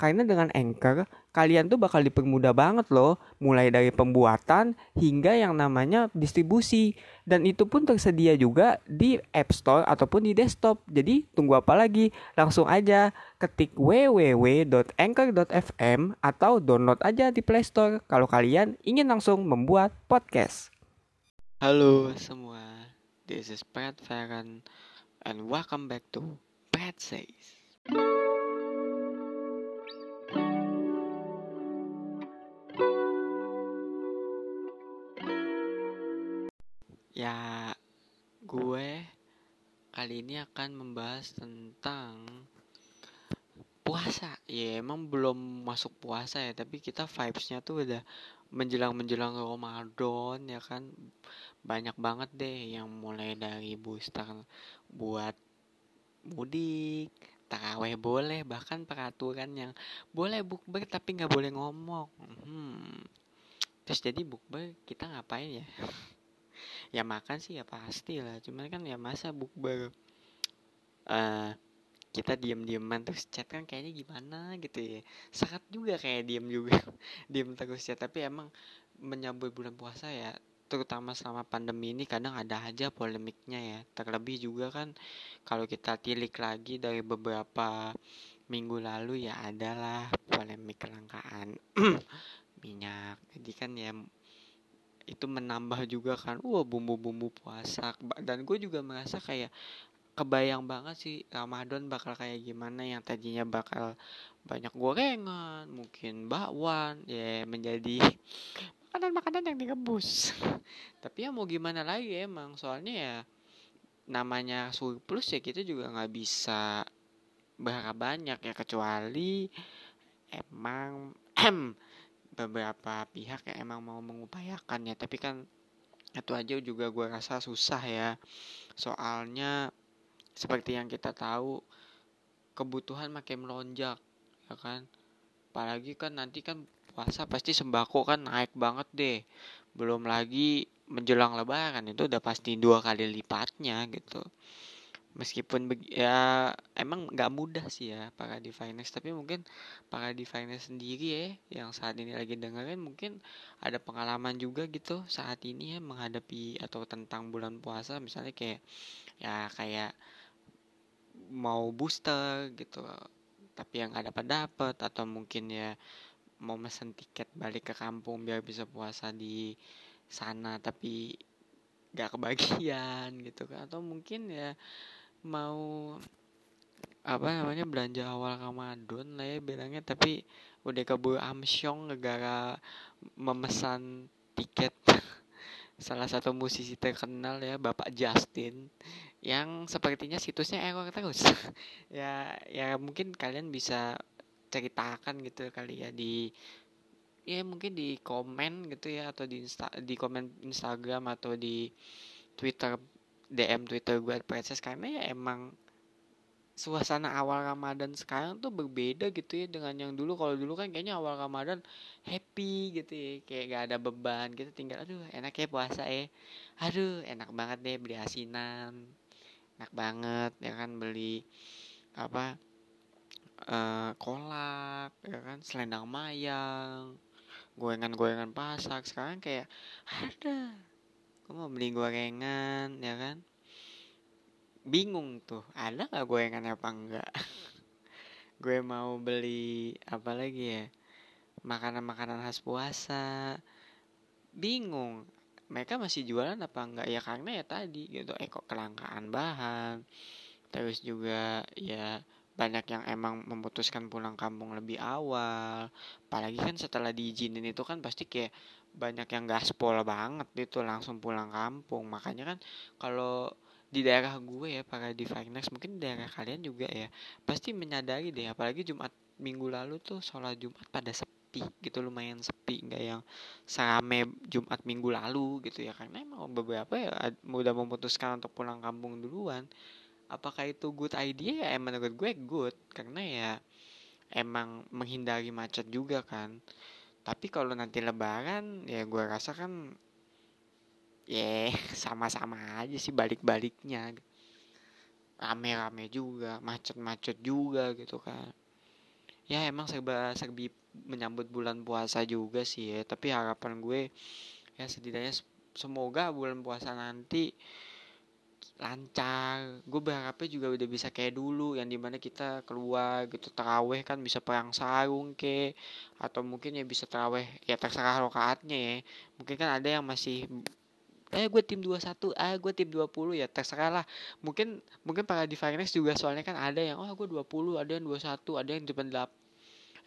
Karena dengan Anchor, kalian tuh bakal dipermudah banget loh, mulai dari pembuatan hingga yang namanya distribusi. Dan itu pun tersedia juga di App Store ataupun di desktop. Jadi tunggu apa lagi? Langsung aja ketik www.anchor.fm atau download aja di Play Store kalau kalian ingin langsung membuat podcast. Halo semua, this is Pat Farron and welcome back to Pat Says. Ya, gue kali ini akan membahas tentang puasa. Ya emang belum masuk puasa ya, tapi kita vibesnya tuh udah menjelang-menjelang Ramadan ya kan. Banyak banget deh yang mulai dari booster buat mudik, taraweh boleh, bahkan peraturan yang boleh bukber tapi nggak boleh ngomong. Hmm. Terus jadi bukber kita ngapain ya? Ya makan sih ya pasti lah cuman kan ya masa bukber. Uh, kita diem-dieman terus chat kan kayaknya gimana gitu ya. Sangat juga kayak diem juga diem terus ya tapi emang menyambut bulan puasa ya terutama selama pandemi ini kadang ada aja polemiknya ya. Terlebih juga kan kalau kita tilik lagi dari beberapa minggu lalu ya adalah polemik kelangkaan minyak. Jadi kan ya itu menambah juga kan wah bumbu-bumbu puasa. Dan gue juga merasa kayak kebayang banget sih Ramadan bakal kayak gimana yang tadinya bakal banyak gorengan mungkin bakwan ya menjadi makanan-makanan yang direbus. Tapi ya mau gimana lagi emang soalnya ya namanya surplus ya kita juga nggak bisa berharap banyak ya kecuali emang beberapa pihak yang emang mau mengupayakan ya tapi kan itu aja juga gue rasa susah ya. Soalnya seperti yang kita tahu kebutuhan makin melonjak ya kan? Apalagi kan nanti kan puasa pasti sembako kan naik banget deh. Belum lagi menjelang lebaran itu udah pasti dua kali lipatnya gitu meskipun ya emang nggak mudah sih ya para diviners. Tapi mungkin para diviners sendiri ya yang saat ini lagi dengerin mungkin ada pengalaman juga gitu saat ini ya menghadapi atau tentang bulan puasa. Misalnya kayak ya kayak mau booster gitu tapi yang nggak dapat dapat atau mungkin ya mau mesen tiket balik ke kampung biar bisa puasa di sana tapi gak kebagian gitu kan. Atau mungkin ya mau apa namanya belanja awal Ramadan lah ya bilangnya. Tapi udah keburu amsyong negara memesan tiket. Salah satu musisi terkenal ya Bapak Justin yang sepertinya situsnya error terus. Ya ya mungkin kalian bisa ceritakan gitu kali ya di ya mungkin di komen gitu ya atau di insta di komen Instagram atau di Twitter DM Twitter gue Princess karena ya emang suasana awal Ramadan sekarang tuh berbeda gitu ya dengan yang dulu. Kalau dulu kan kayaknya awal Ramadan happy gitu ya kayak gak ada beban gitu. Tinggal aduh enak ya puasa ya. Aduh enak banget deh beli asinan. Enak banget ya kan beli apa uh, kolak ya kan selendang mayang gorengan-gorengan pasak. Sekarang kayak ada gue mau beli gorengan ya kan? Bingung tuh ada nggak gorengan apa enggak gue mau beli apa lagi ya makanan-makanan khas puasa. Bingung mereka masih jualan apa enggak ya karena ya tadi gitu. Eko kelangkaan bahan? Terus juga ya banyak yang emang memutuskan pulang kampung lebih awal. Apalagi kan setelah diizinin itu kan pasti kayak banyak yang gaspol banget itu langsung pulang kampung. Makanya kan kalau di daerah gue ya para diviners mungkin di daerah kalian juga ya pasti menyadari deh. Apalagi Jumat minggu lalu tuh sholat Jumat pada sepi gitu lumayan sepi. Nggak yang serame Jumat minggu lalu gitu ya. Karena emang beberapa ya udah memutuskan untuk pulang kampung duluan. Apakah itu good idea? Ya emang menurut gue good. Karena ya emang menghindari macet juga kan tapi kalau nanti lebaran ya gue rasa kan ya sama-sama aja sih balik-baliknya. Rame-rame juga macet-macet juga gitu kan. Ya emang serba serbi menyambut bulan puasa juga sih ya tapi harapan gue ya setidaknya semoga bulan puasa nanti lancar. Gue berharapnya juga udah bisa kayak dulu yang di mana kita keluar gitu teraweh kan bisa perang sarung ke atau mungkin ya bisa teraweh ya terserah rokaatnya ya. Mungkin kan ada yang masih eh gue tim 21 ah gue tim 20 ya terserah lah. Mungkin mungkin para di finance juga soalnya kan ada yang oh gue 20 ada yang 21 ada yang cuma 8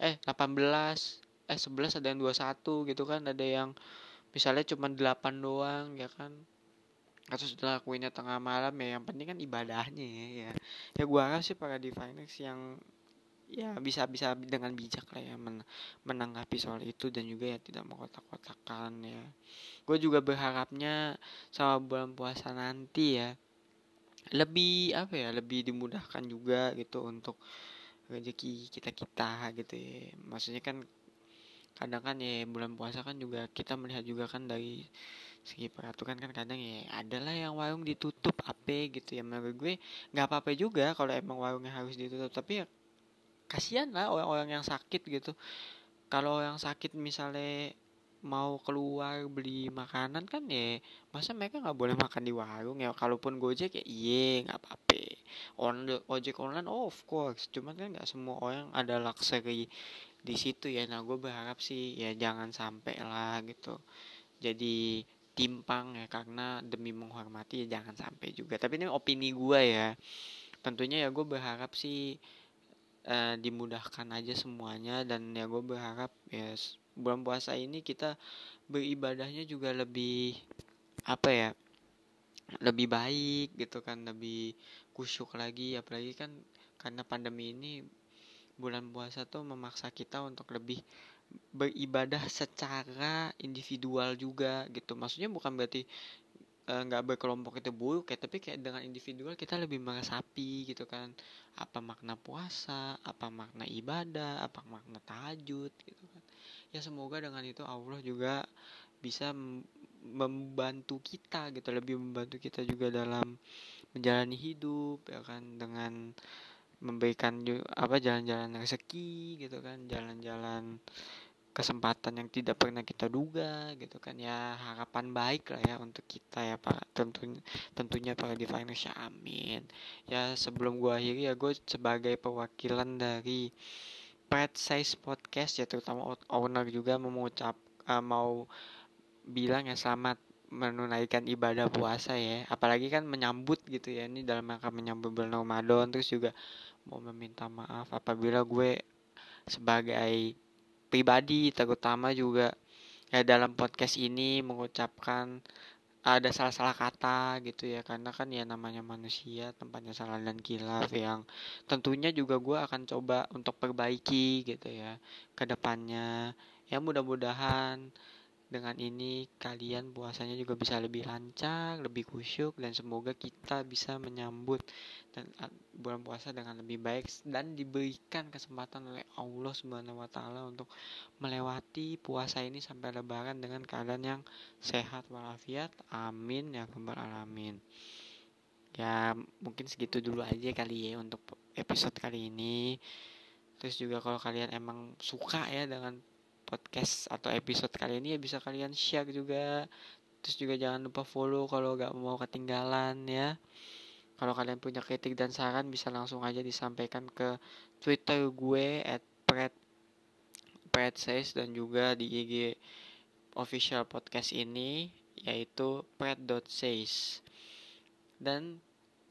eh 18 eh 11 ada yang 21 gitu kan. Ada yang misalnya cuma 8 doang ya kan atau lakuinnya tengah malam ya yang penting kan ibadahnya ya. Ya, gue harap sih para di finance yang ya bisa bisa dengan bijak lah ya men menanggapi soal itu dan juga ya tidak mengkotak-kotakan ya. Gue juga berharapnya sama bulan puasa nanti ya lebih apa ya lebih dimudahkan juga gitu untuk rezeki kita kita gitu ya. Maksudnya kan kadang kan ya bulan puasa kan juga kita melihat juga kan dari segi peraturan kan kadang ya adalah yang warung ditutup apa gitu ya. Menurut gue nggak apa-apa juga kalau emang warungnya harus ditutup tapi ya kasihan lah orang-orang yang sakit gitu. Kalau yang sakit misalnya mau keluar beli makanan kan ya masa mereka nggak boleh makan di warung ya? Kalaupun gojek ya iya nggak apa-apa. On ojek online oh of course. Cuman kan nggak semua orang ada luxury di situ ya. Nah gue berharap sih ya jangan sampai lah gitu. Jadi timpang ya karena demi menghormati ya jangan sampai juga. Tapi ini opini gue ya. Tentunya ya gue berharap sih uh, dimudahkan aja semuanya dan ya gue berharap ya bulan puasa ini kita beribadahnya juga lebih apa ya lebih baik gitu kan lebih kusyuk lagi. Apalagi kan karena pandemi ini bulan puasa tuh memaksa kita untuk lebih beribadah secara individual juga gitu. Maksudnya bukan berarti Eh, nggak uh, berkelompok itu buruk ya tapi kayak dengan individual kita lebih meresapi gitu kan. Apa makna puasa apa makna ibadah apa makna tahajud gitu kan. Ya semoga dengan itu Allah juga bisa membantu kita gitu. Lebih membantu kita juga dalam menjalani hidup ya kan. Dengan memberikan apa jalan-jalan rezeki gitu kan. Jalan-jalan kesempatan yang tidak pernah kita duga gitu kan. Ya harapan baik lah ya untuk kita ya pak. Tentunya tentunya para di financial amin. Ya sebelum gua akhiri ya gue sebagai perwakilan dari Pet Size Podcast ya terutama owner juga mengucap uh, mau bilang ya selamat menunaikan ibadah puasa ya. Apalagi kan menyambut gitu ya ini dalam rangka menyambut bulan Ramadan terus juga mau meminta maaf apabila gue sebagai pribadi terutama juga ya dalam podcast ini mengucapkan ada salah-salah kata gitu ya. Karena kan ya namanya manusia tempatnya salah dan kilaf yang tentunya juga gue akan coba untuk perbaiki gitu ya ke depannya. Ya mudah-mudahan dengan ini kalian puasanya juga bisa lebih lancar, lebih kusyuk dan semoga kita bisa menyambut dan ah, bulan puasa dengan lebih baik dan diberikan kesempatan oleh Allah Subhanahu wa taala untuk melewati puasa ini sampai lebaran dengan keadaan yang sehat walafiat. Amin ya rabbal alamin. Ya, mungkin segitu dulu aja kali ya untuk episode kali ini. Terus juga kalau kalian emang suka ya dengan podcast atau episode kali ini ya bisa kalian share juga. Terus juga jangan lupa follow kalau gak mau ketinggalan ya. Kalau kalian punya kritik dan saran bisa langsung aja disampaikan ke twitter gue at pret pret says dan juga di IG official podcast ini yaitu pret.says dan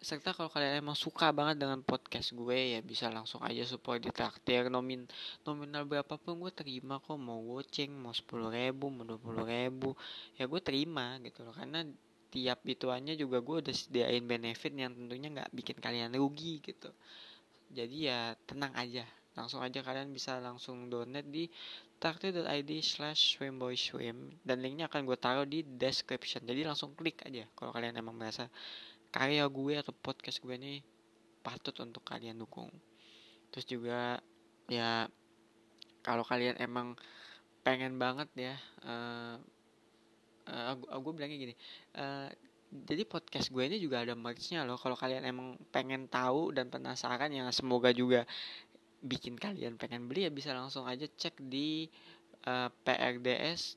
serta kalau kalian emang suka banget dengan podcast gue ya bisa langsung aja support di traktir. Nomin nominal berapapun gue terima kok. Mau goceng mau sepuluh ribu mau dua puluh ribu. Ya gue terima gitu loh. Karena tiap ituannya juga gue udah sediain benefit yang tentunya nggak bikin kalian rugi gitu. Jadi ya tenang aja. Langsung aja kalian bisa langsung donate di traktir.id slash swim dan linknya akan gue taruh di description. Jadi langsung klik aja kalau kalian emang merasa karya gue atau podcast gue ini patut untuk kalian dukung. Terus juga ya kalau kalian emang pengen banget ya uh, uh, gue bilangnya gini uh, jadi podcast gue ini juga ada merchnya loh. Kalau kalian emang pengen tahu dan penasaran yang semoga juga bikin kalian pengen beli ya bisa langsung aja cek di uh, prds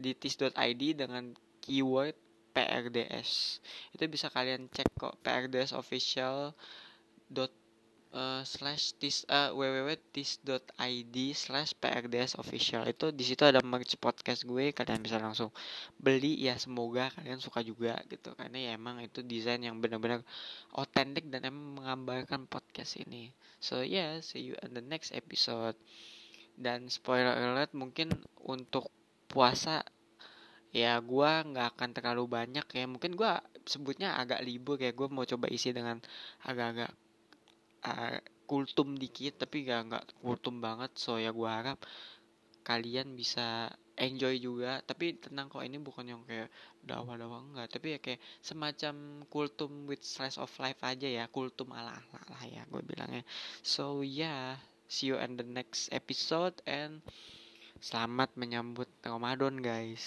tis.id dengan keyword PRDS itu bisa kalian cek kok PRDS official dot uh, slash tis uh, www.tis.id slash prds official. Itu di situ ada merch podcast gue kalian bisa langsung beli. Ya semoga kalian suka juga gitu karena ya emang itu desain yang benar-benar otentik dan emang menggambarkan podcast ini. So yeah see you in the next episode. Dan spoiler alert mungkin untuk puasa ya gue nggak akan terlalu banyak ya. Mungkin gue sebutnya agak libur ya. Gue mau coba isi dengan agak-agak uh, kultum dikit tapi gak nggak kultum banget. So ya gue harap kalian bisa enjoy juga. Tapi tenang kok ini bukan yang kayak dakwah-dakwah enggak tapi ya kayak semacam kultum with slice of life aja ya. Kultum ala ala lah ya gue bilangnya so yeah see you in the next episode and selamat menyambut Ramadan guys